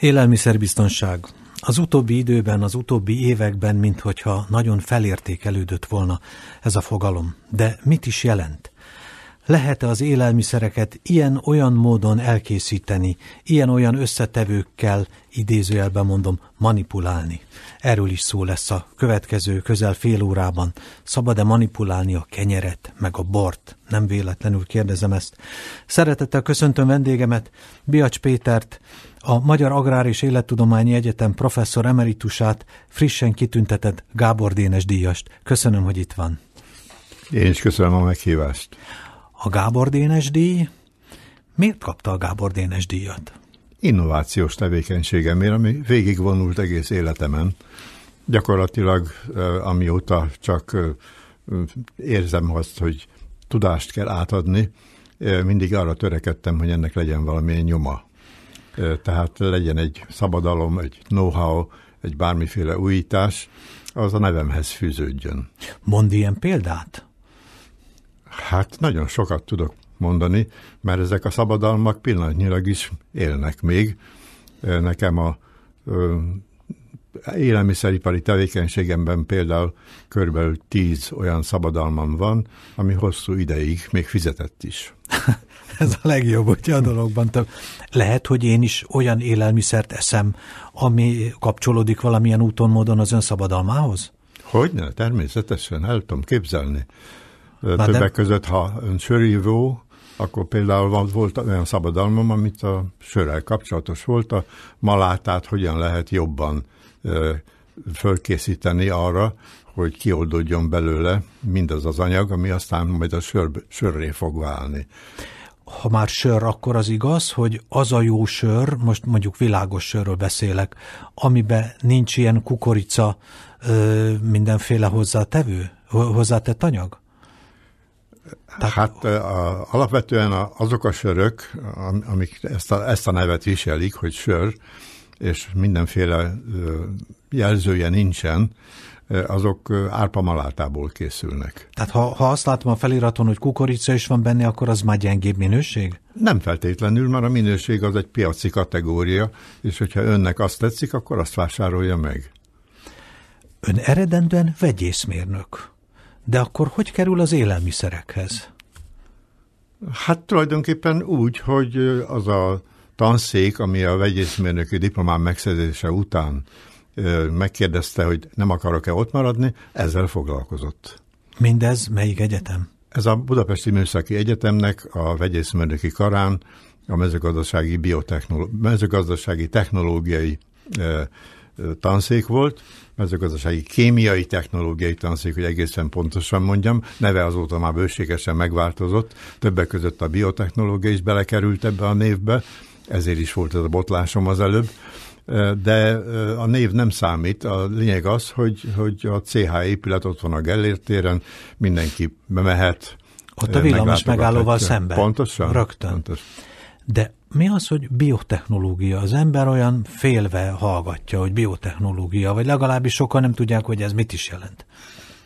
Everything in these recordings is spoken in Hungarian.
Élelmiszerbiztonság. Az utóbbi időben, az utóbbi években, minthogyha nagyon felértékelődött volna ez a fogalom. De mit is jelent? Lehet-e az élelmiszereket ilyen-olyan módon elkészíteni, ilyen-olyan összetevőkkel, idézőjelben mondom, manipulálni? Erről is szó lesz a következő közel fél órában. Szabad-e manipulálni a kenyeret, meg a bort? Nem véletlenül kérdezem ezt. Szeretettel köszöntöm vendégemet, Biacs Pétert, a Magyar Agrár és Élettudományi Egyetem professzor emeritusát, frissen kitüntetett Gábor Dénes díjast. Köszönöm, hogy itt van. Én is köszönöm a meghívást. A Gábor Dénes díj? Miért kapta a Gábor Dénes díjat? Innovációs tevékenységemért, ami végigvonult egész életemen. Gyakorlatilag amióta csak érzem azt, hogy tudást kell átadni, mindig arra törekedtem, hogy ennek legyen valamilyen nyoma. Tehát legyen egy szabadalom, egy know-how, egy bármiféle újítás, az a nevemhez fűződjön. Mond ilyen példát? Hát nagyon sokat tudok mondani, mert ezek a szabadalmak pillanatnyilag is élnek még. Nekem a élelmiszeripari tevékenységemben például körülbelül tíz olyan szabadalmam van, ami hosszú ideig még fizetett is. Ez a legjobb, hogy a dologban több. Lehet, hogy én is olyan élelmiszert eszem, ami kapcsolódik valamilyen úton, módon az ön szabadalmához? Hogyne, természetesen, el tudom képzelni. Na Többek de... között, ha ön sörívó, akkor például volt olyan szabadalmam, amit a sörrel kapcsolatos volt, a malátát hogyan lehet jobban fölkészíteni arra, hogy kioldódjon belőle mindaz az anyag, ami aztán majd a sör, sörré fog válni. Ha már sör, akkor az igaz, hogy az a jó sör, most mondjuk világos sörről beszélek, amiben nincs ilyen kukorica, mindenféle hozzátevő, hozzátett anyag? Tehát... Hát a, alapvetően azok a sörök, amik ezt a, ezt a nevet viselik, hogy sör, és mindenféle jelzője nincsen, azok árpamalátából készülnek. Tehát ha, ha azt látom a feliraton, hogy kukorica is van benne, akkor az már gyengébb minőség? Nem feltétlenül, mert a minőség az egy piaci kategória, és hogyha önnek azt tetszik, akkor azt vásárolja meg. Ön eredendően vegyészmérnök. De akkor hogy kerül az élelmiszerekhez? Hát tulajdonképpen úgy, hogy az a tanszék, ami a vegyészmérnöki diplomám megszerzése után megkérdezte, hogy nem akarok-e ott maradni, ezzel foglalkozott. Mindez melyik egyetem? Ez a Budapesti Műszaki Egyetemnek a vegyészmérnöki karán a mezőgazdasági, biotechnoló- mezőgazdasági technológiai tanszék volt, mezőgazdasági kémiai technológiai tanszék, hogy egészen pontosan mondjam, neve azóta már bőségesen megváltozott, többek között a biotechnológia is belekerült ebbe a névbe, ezért is volt ez a botlásom az előbb, de a név nem számít, a lényeg az, hogy, hogy a CH épület ott van a Gellért téren, mindenki bemehet. Ott a villamos megállóval szemben. Pontosan. Rögtön. Pontos. De mi az, hogy biotechnológia? Az ember olyan félve hallgatja, hogy biotechnológia, vagy legalábbis sokan nem tudják, hogy ez mit is jelent.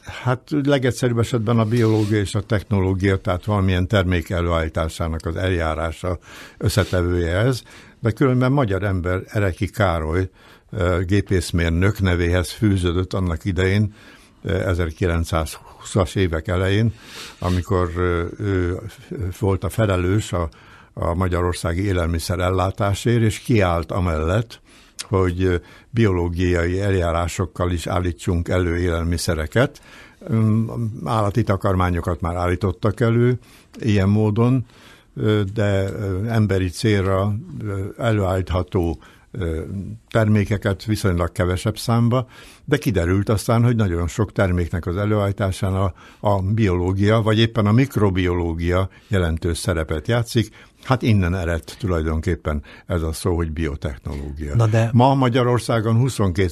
Hát legegyszerűbb esetben a biológia és a technológia, tehát valamilyen termék előállításának az eljárása összetevője ez, de különben magyar ember Ereki Károly gépészmérnök nevéhez fűződött annak idején, 1920-as évek elején, amikor ő volt a felelős a a magyarországi élelmiszer ellátásért, és kiállt amellett, hogy biológiai eljárásokkal is állítsunk elő élelmiszereket. Állati takarmányokat már állítottak elő ilyen módon, de emberi célra előállítható termékeket viszonylag kevesebb számba, de kiderült aztán, hogy nagyon sok terméknek az előállításán a, a biológia, vagy éppen a mikrobiológia jelentős szerepet játszik, Hát innen eredt tulajdonképpen ez a szó, hogy biotechnológia. Na de... Ma Magyarországon 22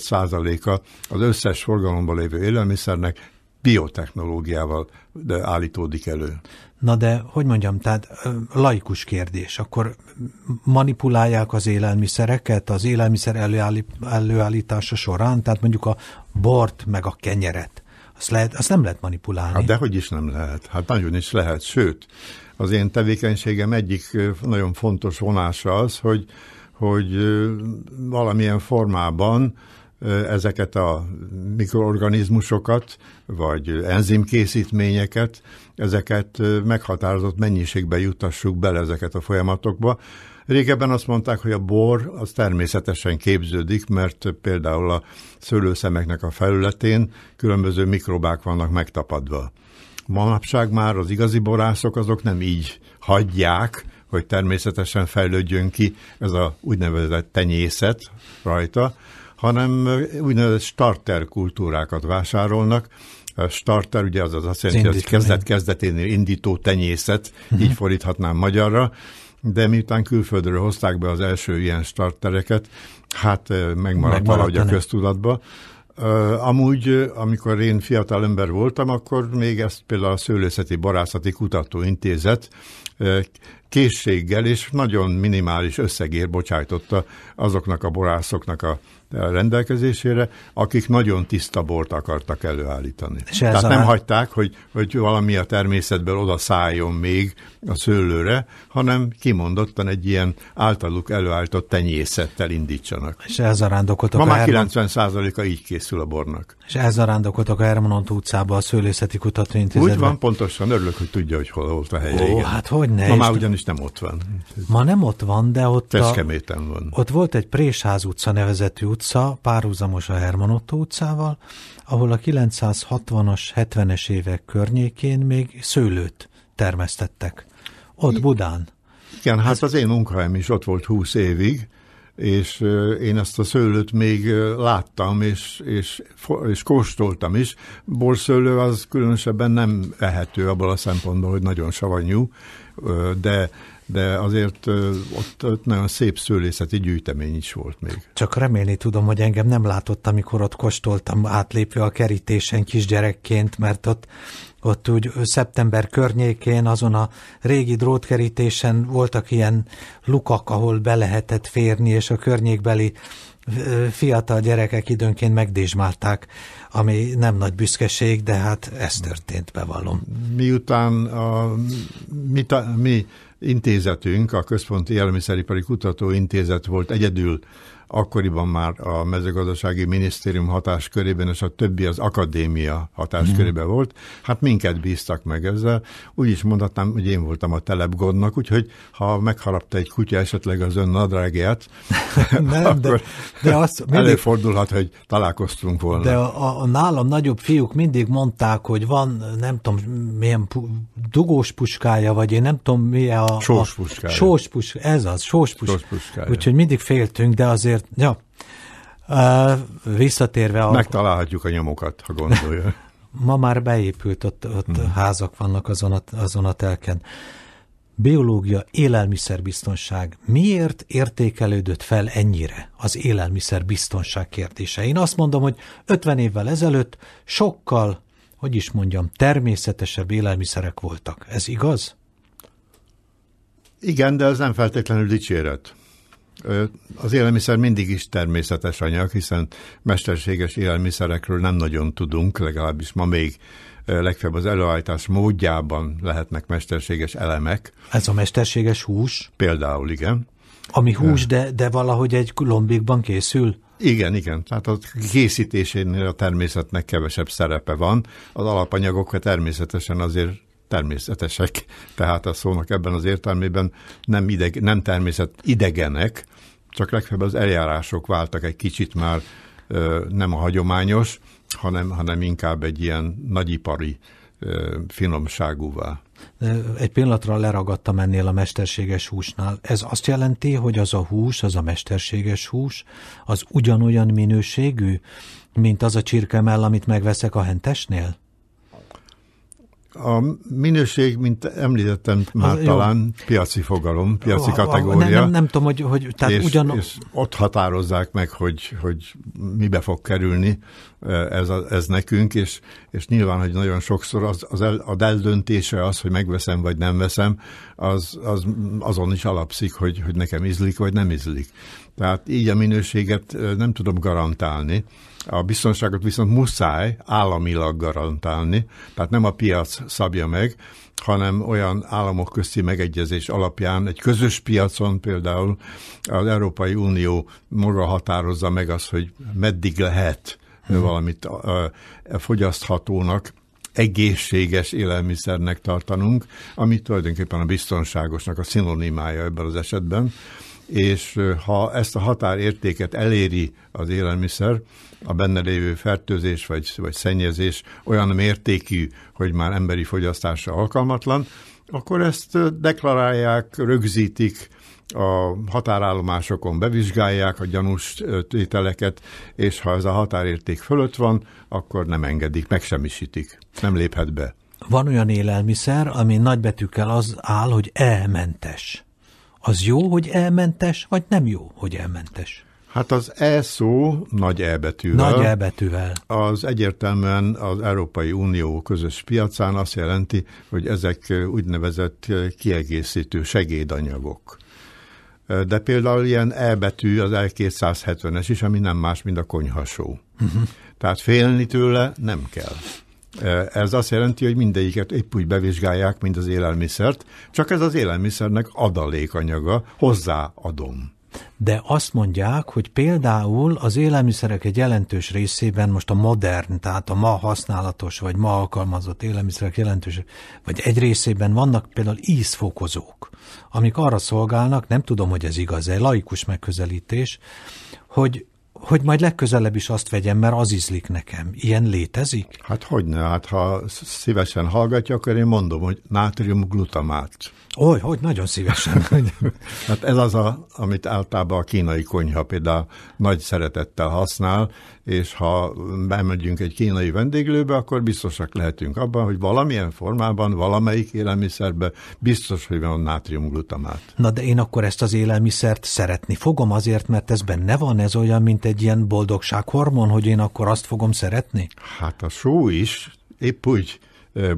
a az összes forgalomban lévő élelmiszernek biotechnológiával állítódik elő. Na de, hogy mondjam, tehát laikus kérdés, akkor manipulálják az élelmiszereket az élelmiszer előállítása során, tehát mondjuk a bort meg a kenyeret, azt, lehet, azt nem lehet manipulálni. Hát dehogy is nem lehet, hát nagyon is lehet, sőt, az én tevékenységem egyik nagyon fontos vonása az, hogy hogy valamilyen formában ezeket a mikroorganizmusokat, vagy enzimkészítményeket, ezeket meghatározott mennyiségbe jutassuk bele ezeket a folyamatokba. Régebben azt mondták, hogy a bor az természetesen képződik, mert például a szőlőszemeknek a felületén különböző mikrobák vannak megtapadva. Manapság már az igazi borászok azok nem így hagyják, hogy természetesen fejlődjön ki ez a úgynevezett tenyészet rajta, hanem úgynevezett starter kultúrákat vásárolnak. A starter ugye az, az azt jelenti, hogy kezdet-kezdeténél indító tenyészet, uh-huh. így fordíthatnám magyarra, de miután külföldről hozták be az első ilyen startereket, hát megmaradt, megmaradt valahogy a köztudatba. Uh, amúgy, amikor én fiatal ember voltam, akkor még ezt például a Szőlőszeti Borászati Kutatóintézet uh, készséggel és nagyon minimális összegért bocsájtotta azoknak a borászoknak a rendelkezésére, akik nagyon tiszta bort akartak előállítani. És Tehát nem hagyták, hogy, hogy valami a természetből oda szálljon még a szőlőre, hanem kimondottan egy ilyen általuk előállított tenyészettel indítsanak. És elzarándokoltak Ma már Herman... 90%-a így készül a bornak. És elzarándokoltak a Hermanont utcába a Szőlőszeti Kutatóintézetben. Úgy van, pontosan. Örülök, hogy tudja, hogy hol volt a helye. Ó, igen. hát hogy ne. Ma már ugyanis nem ott van. Ma nem ott van, de ott, a, van. ott volt egy Présház utca nevezetű utca, párhuzamos a Herman Otto utcával, ahol a 960-as, 70-es évek környékén még szőlőt termesztettek. Ott Budán. Igen, hát az én munkahelyem is ott volt 20 évig, és én ezt a szőlőt még láttam, és, és, és kóstoltam is. Borszőlő az különösebben nem ehető abból a szempontból, hogy nagyon savanyú, de de azért ott, ott nagyon szép szőlészeti gyűjtemény is volt még. Csak remélni tudom, hogy engem nem látott, amikor ott kóstoltam átlépve a kerítésen kisgyerekként, mert ott ott úgy szeptember környékén azon a régi drótkerítésen voltak ilyen lukak, ahol be lehetett férni, és a környékbeli fiatal gyerekek időnként megdésmálták, ami nem nagy büszkeség, de hát ez történt, bevallom. Miután a, mi, ta, mi intézetünk, a Központi Élelmiszeripari Kutatóintézet volt egyedül akkoriban már a mezőgazdasági minisztérium hatáskörében, és a többi az akadémia hatáskörében mm. volt. Hát minket bíztak meg ezzel. Úgy is mondhatnám, hogy én voltam a telepgondnak, úgyhogy ha megharapta egy kutya esetleg az ön nadrágját, Nem, akkor de, de azt mindig, előfordulhat, hogy találkoztunk volna. De a, a nálam nagyobb fiúk mindig mondták, hogy van, nem tudom, milyen dugós puskája, vagy én nem tudom, mi a... Sós puskája. Sós puskája, ez az, sós puskája. Puskája. Úgyhogy mindig féltünk, de azért ja, visszatérve a... Megtalálhatjuk a nyomokat, ha gondolja. Ma már beépült, ott, ott hmm. házak vannak azon a, azon a telken. Biológia, élelmiszerbiztonság. Miért értékelődött fel ennyire az élelmiszerbiztonság kérdése? Én azt mondom, hogy 50 évvel ezelőtt sokkal, hogy is mondjam, természetesebb élelmiszerek voltak. Ez igaz? Igen, de ez nem feltétlenül dicséret. Az élelmiszer mindig is természetes anyag, hiszen mesterséges élelmiszerekről nem nagyon tudunk, legalábbis ma még legfeljebb az előállítás módjában lehetnek mesterséges elemek. Ez a mesterséges hús? Például, igen. Ami hús, de, de valahogy egy lombikban készül? Igen, igen. Tehát a készítésénél a természetnek kevesebb szerepe van. Az alapanyagok természetesen azért természetesek, tehát a szónak ebben az értelmében nem, ideg, nem természet idegenek, csak legfeljebb az eljárások váltak egy kicsit már ö, nem a hagyományos, hanem, hanem inkább egy ilyen nagyipari finomságúvá. Egy pillanatra leragadtam ennél a mesterséges húsnál. Ez azt jelenti, hogy az a hús, az a mesterséges hús, az ugyanolyan minőségű, mint az a csirkemell, amit megveszek a hentesnél? A minőség, mint említettem már az, talán, jó. piaci fogalom, piaci kategória. Nem, nem, nem tudom, hogy, hogy tehát és, ugyan... és ott határozzák meg, hogy, hogy mibe fog kerülni ez, a, ez nekünk, és, és nyilván, hogy nagyon sokszor az, az el, a eldöntése az, hogy megveszem vagy nem veszem, az, az azon is alapszik, hogy, hogy nekem ízlik vagy nem ízlik. Tehát így a minőséget nem tudom garantálni. A biztonságot viszont muszáj államilag garantálni, tehát nem a piac szabja meg, hanem olyan államok közti megegyezés alapján egy közös piacon például az Európai Unió maga határozza meg azt, hogy meddig lehet valamit fogyaszthatónak, egészséges élelmiszernek tartanunk, ami tulajdonképpen a biztonságosnak a szinonimája ebben az esetben, és ha ezt a határértéket eléri az élelmiszer, a benne lévő fertőzés vagy, vagy szennyezés olyan mértékű, hogy már emberi fogyasztásra alkalmatlan, akkor ezt deklarálják, rögzítik, a határállomásokon bevizsgálják a gyanús tételeket, és ha ez a határérték fölött van, akkor nem engedik, megsemmisítik, nem léphet be. Van olyan élelmiszer, ami nagybetűkkel az áll, hogy elmentes. Az jó, hogy elmentes, vagy nem jó, hogy elmentes? Hát az E szó nagy E betűvel. Nagy E betűvel. Az egyértelműen az Európai Unió közös piacán azt jelenti, hogy ezek úgynevezett kiegészítő segédanyagok. De például ilyen E betű az L270-es is, ami nem más, mint a konyhasó. Uh-huh. Tehát félni tőle nem kell. Ez azt jelenti, hogy mindegyiket épp úgy bevizsgálják, mint az élelmiszert, csak ez az élelmiszernek adalékanyaga, hozzáadom. De azt mondják, hogy például az élelmiszerek egy jelentős részében most a modern, tehát a ma használatos vagy ma alkalmazott élelmiszerek jelentős, vagy egy részében vannak például ízfokozók, amik arra szolgálnak, nem tudom, hogy ez igaz-e, laikus megközelítés, hogy hogy majd legközelebb is azt vegyem, mert az ízlik nekem. Ilyen létezik? Hát hogyne, hát ha szívesen hallgatja, akkor én mondom, hogy nátriumglutamát. Oly, hogy nagyon szívesen. hát ez az, a, amit általában a kínai konyha például nagy szeretettel használ, és ha bemegyünk egy kínai vendéglőbe, akkor biztosak lehetünk abban, hogy valamilyen formában, valamelyik élelmiszerbe biztos, hogy van nátriumglutamát. Na de én akkor ezt az élelmiszert szeretni fogom azért, mert ez benne van, ez olyan, mint egy ilyen boldogsághormon, hogy én akkor azt fogom szeretni? Hát a só is épp úgy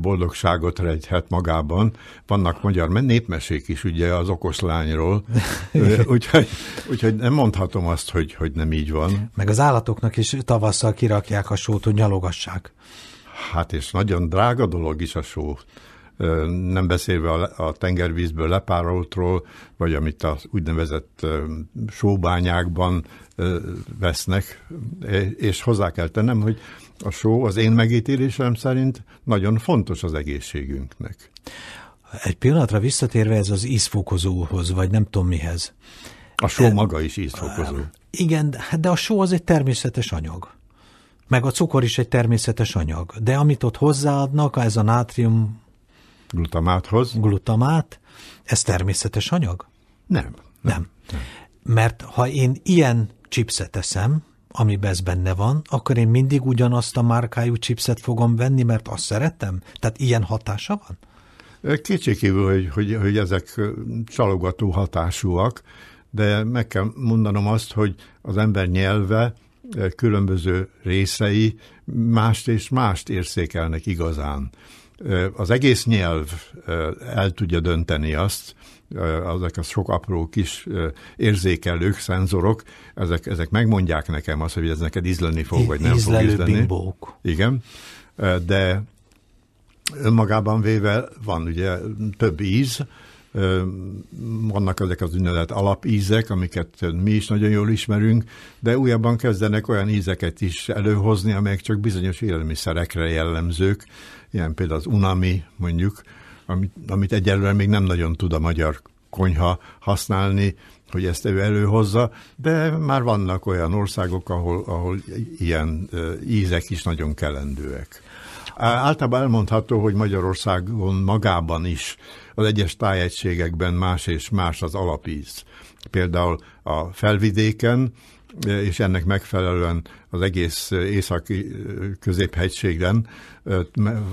boldogságot rejthet magában. Vannak magyar népmesék is ugye az okos lányról, úgyhogy, úgyhogy nem mondhatom azt, hogy, hogy nem így van. Meg az állatoknak is tavasszal kirakják a sót, hogy nyalogassák. Hát és nagyon drága dolog is a só nem beszélve a, tengervízből lepároltról, vagy amit az úgynevezett sóbányákban vesznek, és hozzá kell tennem, hogy a só az én megítélésem szerint nagyon fontos az egészségünknek. Egy pillanatra visszatérve ez az ízfokozóhoz, vagy nem tudom mihez. A só e, maga is ízfokozó. Igen, de a só az egy természetes anyag. Meg a cukor is egy természetes anyag. De amit ott hozzáadnak, ez a nátrium... Glutamáthoz. Glutamát, ez természetes anyag? Nem. Nem. nem. nem. Mert ha én ilyen chipset eszem, amiben ez benne van, akkor én mindig ugyanazt a márkájú chipset fogom venni, mert azt szeretem? Tehát ilyen hatása van? Kétségkívül, hogy, hogy, hogy ezek csalogató hatásúak, de meg kell mondanom azt, hogy az ember nyelve különböző részei mást és mást érzékelnek igazán. Az egész nyelv el tudja dönteni azt, azok a sok apró kis érzékelők, szenzorok, ezek, ezek megmondják nekem azt, hogy ez neked ízleni fog, vagy nem fog ízleni. Bimbók. Igen, de önmagában véve van ugye több íz, vannak ezek az úgynevezett alapízek, amiket mi is nagyon jól ismerünk, de újabban kezdenek olyan ízeket is előhozni, amelyek csak bizonyos élelmiszerekre jellemzők, ilyen például az unami, mondjuk, amit, amit egyelőre még nem nagyon tud a magyar konyha használni, hogy ezt ő előhozza, de már vannak olyan országok, ahol, ahol ilyen ízek is nagyon kelendőek. Általában elmondható, hogy Magyarországon magában is az egyes tájegységekben más és más az alapíz. Például a felvidéken és ennek megfelelően az egész északi középhegységen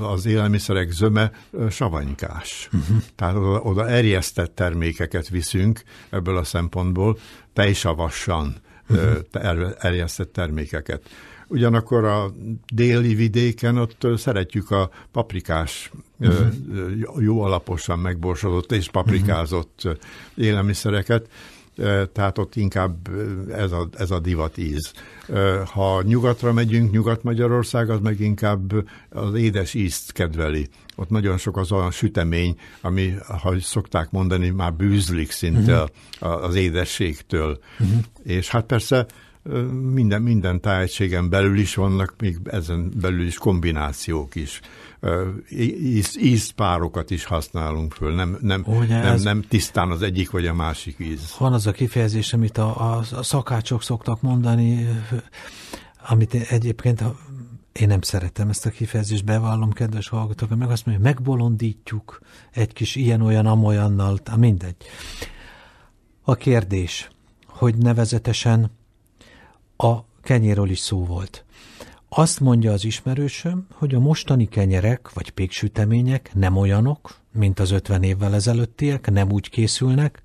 az élelmiszerek zöme savanykás. Uh-huh. Tehát oda, oda erjesztett termékeket viszünk ebből a szempontból, tejsavassan uh-huh. erjesztett termékeket. Ugyanakkor a déli vidéken ott szeretjük a paprikás, uh-huh. jó alaposan megborsodott és paprikázott uh-huh. élelmiszereket, tehát ott inkább ez a, ez a divat íz. Ha nyugatra megyünk, Nyugat-Magyarország, az meg inkább az édes ízt kedveli. Ott nagyon sok az olyan sütemény, ami, ha szokták mondani, már bűzlik szinte uh-huh. az édességtől. Uh-huh. És hát persze minden, minden tájegységen belül is vannak, még ezen belül is kombinációk is. Íz, ízpárokat is használunk föl, nem, nem, Ugye, nem, nem tisztán az egyik vagy a másik íz. Van az a kifejezés, amit a, a, a szakácsok szoktak mondani, amit egyébként én nem szeretem ezt a kifejezést, bevallom, kedves hallgatók, meg azt mondja, megbolondítjuk egy kis ilyen-olyan-amolyannal, mindegy. A kérdés, hogy nevezetesen a kenyéről is szó volt. Azt mondja az ismerősöm, hogy a mostani kenyerek vagy péksütemények nem olyanok, mint az 50 évvel ezelőttiek, nem úgy készülnek,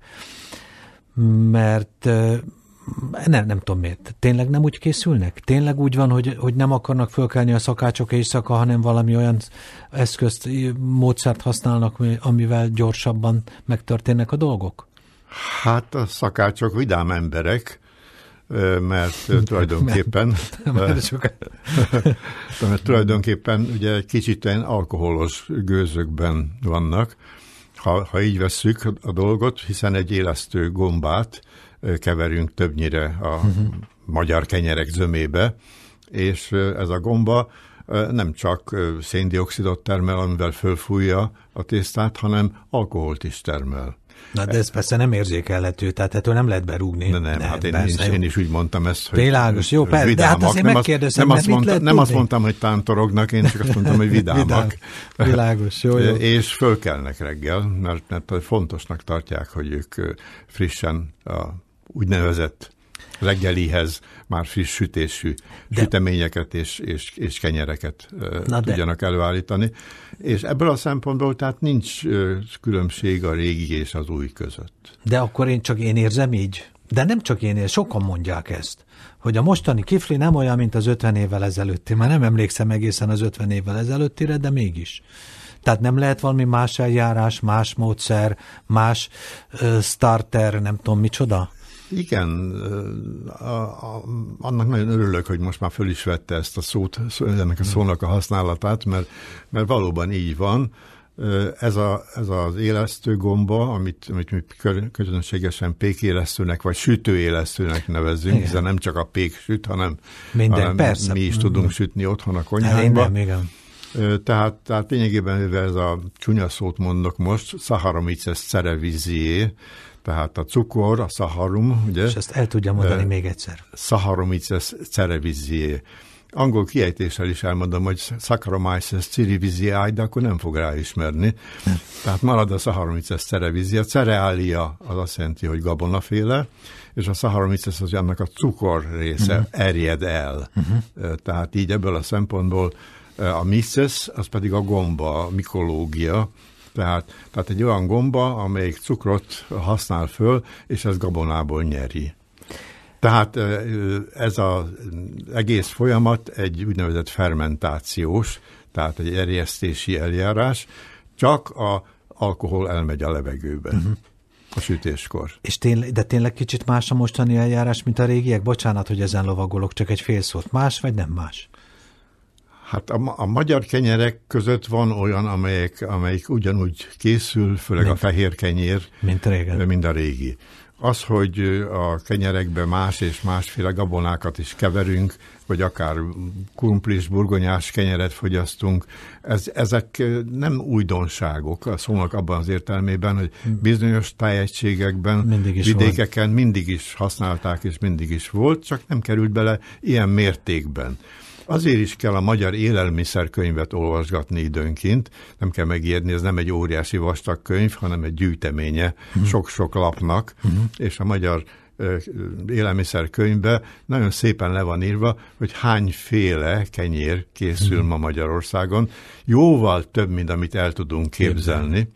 mert nem, nem tudom miért. Tényleg nem úgy készülnek? Tényleg úgy van, hogy, hogy nem akarnak fölkelni a szakácsok éjszaka, hanem valami olyan eszközt, módszert használnak, amivel gyorsabban megtörténnek a dolgok? Hát a szakácsok vidám emberek, mert tulajdonképpen mert tulajdonképpen ugye egy kicsit ilyen alkoholos gőzökben vannak, ha, ha így vesszük a dolgot, hiszen egy élesztő gombát keverünk többnyire a uh-huh. magyar kenyerek zömébe, és ez a gomba nem csak széndiokszidot termel, amivel fölfújja a tésztát, hanem alkoholt is termel. Na de ez persze nem érzékelhető, tehát ettől nem lehet berúgni. De nem, nem hát én, persze, én, én is úgy mondtam ezt, hogy Világos, jó, persze, vidámak. de hát azért nem megkérdezem, nem, azt, mondta, nem azt mondtam, hogy tántorognak, én csak azt mondtam, hogy vidámak. Vidám. Világos, jó, jó. És fölkelnek reggel, mert, mert fontosnak tartják, hogy ők frissen a úgynevezett reggelihez már friss sütésű de... süteményeket és, és, és kenyereket Na tudjanak de... előállítani. És ebből a szempontból tehát nincs különbség a régi és az új között. De akkor én csak én érzem így? De nem csak én sokan mondják ezt, hogy a mostani kifli nem olyan, mint az 50 évvel ezelőtti. Már nem emlékszem egészen az 50 évvel ezelőttire, de mégis. Tehát nem lehet valami más eljárás, más módszer, más uh, starter, nem tudom micsoda? Igen, a, a, annak nagyon örülök, hogy most már föl is vette ezt a szót, ennek a szónak a használatát, mert, mert valóban így van. Ez, a, ez az élesztő gomba, amit, amit mi közönségesen pékélesztőnek vagy sütőélesztőnek nevezünk, igen. hiszen nem csak a pék süt, hanem, Minden, hanem persze. mi is tudunk sütni otthon a konyhánkba. Hát igen. Tehát, tehát lényegében, ez a csúnya szót mondok most, Saharomicesz cerevizié, tehát a cukor, a szaharum, ugye? És ezt el tudja mondani uh, még egyszer. Saccharomyces cerevisiae. Angol kiejtéssel is elmondom, hogy Saccharomyces cerevisiae, de akkor nem fog ráismerni. Nem. Tehát marad a Saccharomyces cerevisiae. Cereália az azt jelenti, hogy gabonaféle, és a Saccharomyces az annak a cukor része uh-huh. erjed el. Uh-huh. Tehát így ebből a szempontból a mises, az pedig a gomba, a mikológia, tehát, tehát egy olyan gomba, amelyik cukrot használ föl, és ez gabonából nyeri. Tehát ez az egész folyamat egy úgynevezett fermentációs, tehát egy erjesztési eljárás, csak a alkohol elmegy a levegőbe. Uh-huh. A sütéskor. És tényleg, de tényleg kicsit más a mostani eljárás, mint a régiek? Bocsánat, hogy ezen lovagolok, csak egy fél szót. Más vagy nem más? Hát a, a magyar kenyerek között van olyan, amelyik, amelyik ugyanúgy készül, főleg mint, a fehér kenyér, mint, régen. mint a régi. Az, hogy a kenyerekbe más és másféle gabonákat is keverünk, vagy akár krumplis, burgonyás kenyeret fogyasztunk, ez, ezek nem újdonságok a szónak abban az értelmében, hogy bizonyos tájegységekben, mindig vidékeken volt. mindig is használták, és mindig is volt, csak nem került bele ilyen mértékben. Azért is kell a magyar élelmiszerkönyvet olvasgatni időnként, nem kell megijedni, ez nem egy óriási vastag könyv, hanem egy gyűjteménye uh-huh. sok-sok lapnak, uh-huh. és a magyar élelmiszerkönyvbe nagyon szépen le van írva, hogy hányféle kenyér készül uh-huh. ma Magyarországon. Jóval több, mint amit el tudunk képzelni. Képzelni.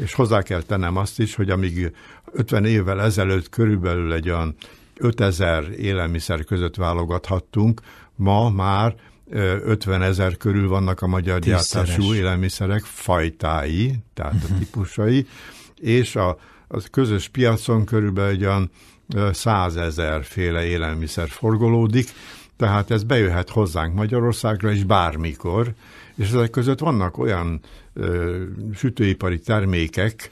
És hozzá kell tennem azt is, hogy amíg 50 évvel ezelőtt körülbelül egy olyan 5000 élelmiszer között válogathattunk, ma már 50 ezer körül vannak a magyar Tízszeres. gyártású élelmiszerek fajtái, tehát a mhm. típusai, és a, a közös piacon körülbelül olyan százezer féle élelmiszer forgolódik, tehát ez bejöhet hozzánk Magyarországra is bármikor, és ezek között vannak olyan ö, sütőipari termékek,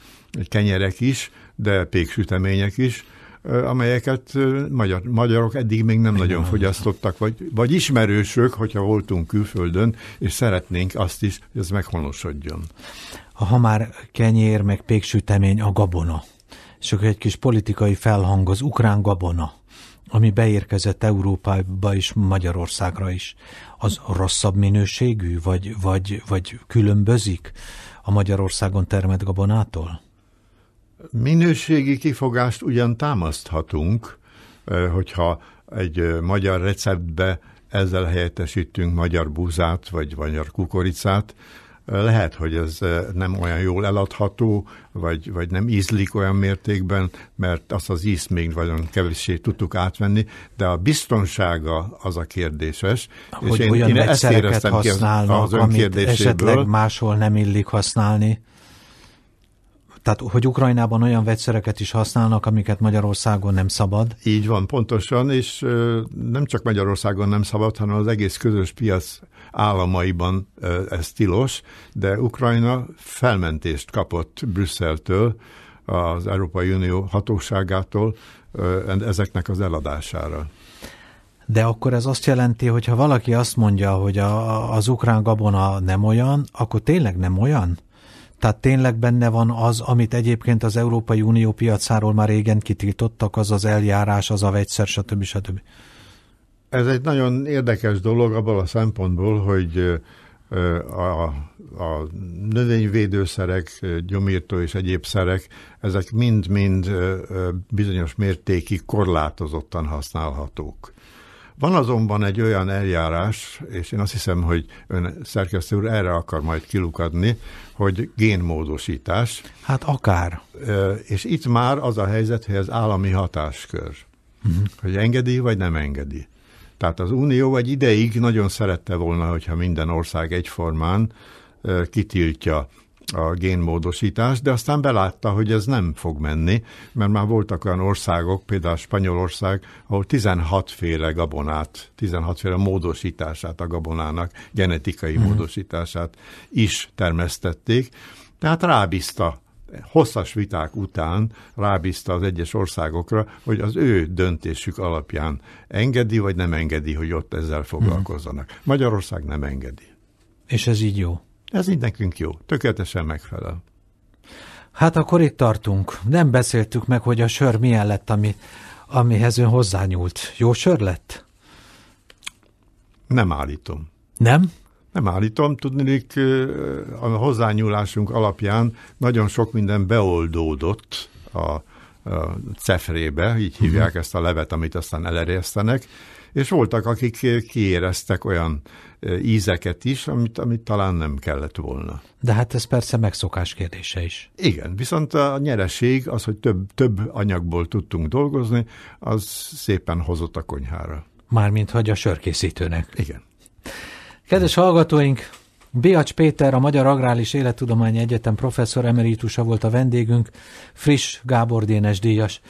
kenyerek is, de péksütemények is, amelyeket magyar, magyarok eddig még nem nagyon fogyasztottak, vagy, vagy ismerősök, hogyha voltunk külföldön, és szeretnénk azt is, hogy ez meghonosodjon. Ha már kenyér, meg péksütemény, a gabona. És akkor egy kis politikai felhang az ukrán gabona, ami beérkezett Európába is, Magyarországra is. Az rosszabb minőségű, vagy, vagy, vagy különbözik a Magyarországon termett gabonától? Minőségi kifogást ugyan támaszthatunk, hogyha egy magyar receptbe ezzel helyettesítünk magyar búzát, vagy magyar kukoricát, lehet, hogy ez nem olyan jól eladható, vagy, vagy nem ízlik olyan mértékben, mert azt az ízt még nagyon kevéssé tudtuk átvenni, de a biztonsága az a kérdéses. Hogy és én, olyan én ezt éreztem használnak, az, az amit esetleg máshol nem illik használni. Tehát, hogy Ukrajnában olyan vegyszereket is használnak, amiket Magyarországon nem szabad? Így van, pontosan, és nem csak Magyarországon nem szabad, hanem az egész közös piac államaiban ez tilos, de Ukrajna felmentést kapott Brüsszeltől, az Európai Unió hatóságától ezeknek az eladására. De akkor ez azt jelenti, hogy ha valaki azt mondja, hogy a, az ukrán gabona nem olyan, akkor tényleg nem olyan? Tehát tényleg benne van az, amit egyébként az Európai Unió piacáról már régen kitiltottak, az az eljárás, az a vegyszer, stb. stb. Ez egy nagyon érdekes dolog abból a szempontból, hogy a, a növényvédőszerek, gyomírtó és egyéb szerek, ezek mind-mind bizonyos mértékig korlátozottan használhatók. Van azonban egy olyan eljárás, és én azt hiszem, hogy ön szerkesztő úr erre akar majd kilukadni, hogy génmódosítás. Hát akár. És itt már az a helyzet, hogy ez állami hatáskör. Uh-huh. Hogy engedi, vagy nem engedi. Tehát az Unió egy ideig nagyon szerette volna, hogyha minden ország egyformán kitiltja a génmódosítás, de aztán belátta, hogy ez nem fog menni, mert már voltak olyan országok, például Spanyolország, ahol 16 féle gabonát, 16 féle módosítását a gabonának, genetikai mm. módosítását is termesztették, tehát rábízta hosszas viták után rábízta az egyes országokra, hogy az ő döntésük alapján engedi vagy nem engedi, hogy ott ezzel foglalkozzanak. Mm. Magyarország nem engedi. És ez így jó? Ez így nekünk jó, tökéletesen megfelel. Hát akkor itt tartunk. Nem beszéltük meg, hogy a sör milyen lett, ami, amihez ön hozzányúlt. Jó sör lett? Nem állítom. Nem? Nem állítom, tudnék, a hozzányúlásunk alapján nagyon sok minden beoldódott a, a cefrébe, így hívják uh-huh. ezt a levet, amit aztán elerjesztenek, és voltak, akik kiéreztek olyan ízeket is, amit, amit talán nem kellett volna. De hát ez persze megszokás kérdése is. Igen, viszont a nyereség, az, hogy több, több anyagból tudtunk dolgozni, az szépen hozott a konyhára. Mármint, hogy a sörkészítőnek. Igen. Kedves hallgatóink, Biacs Péter, a Magyar Agrális Élettudományi Egyetem professzor emeritusa volt a vendégünk, friss Gábor Dénes díjas.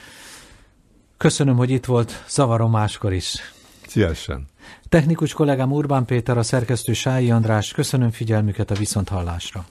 Köszönöm, hogy itt volt, zavarom máskor is. Szívesen. Technikus kollégám Urbán Péter, a szerkesztő Sályi András, köszönöm figyelmüket a viszonthallásra.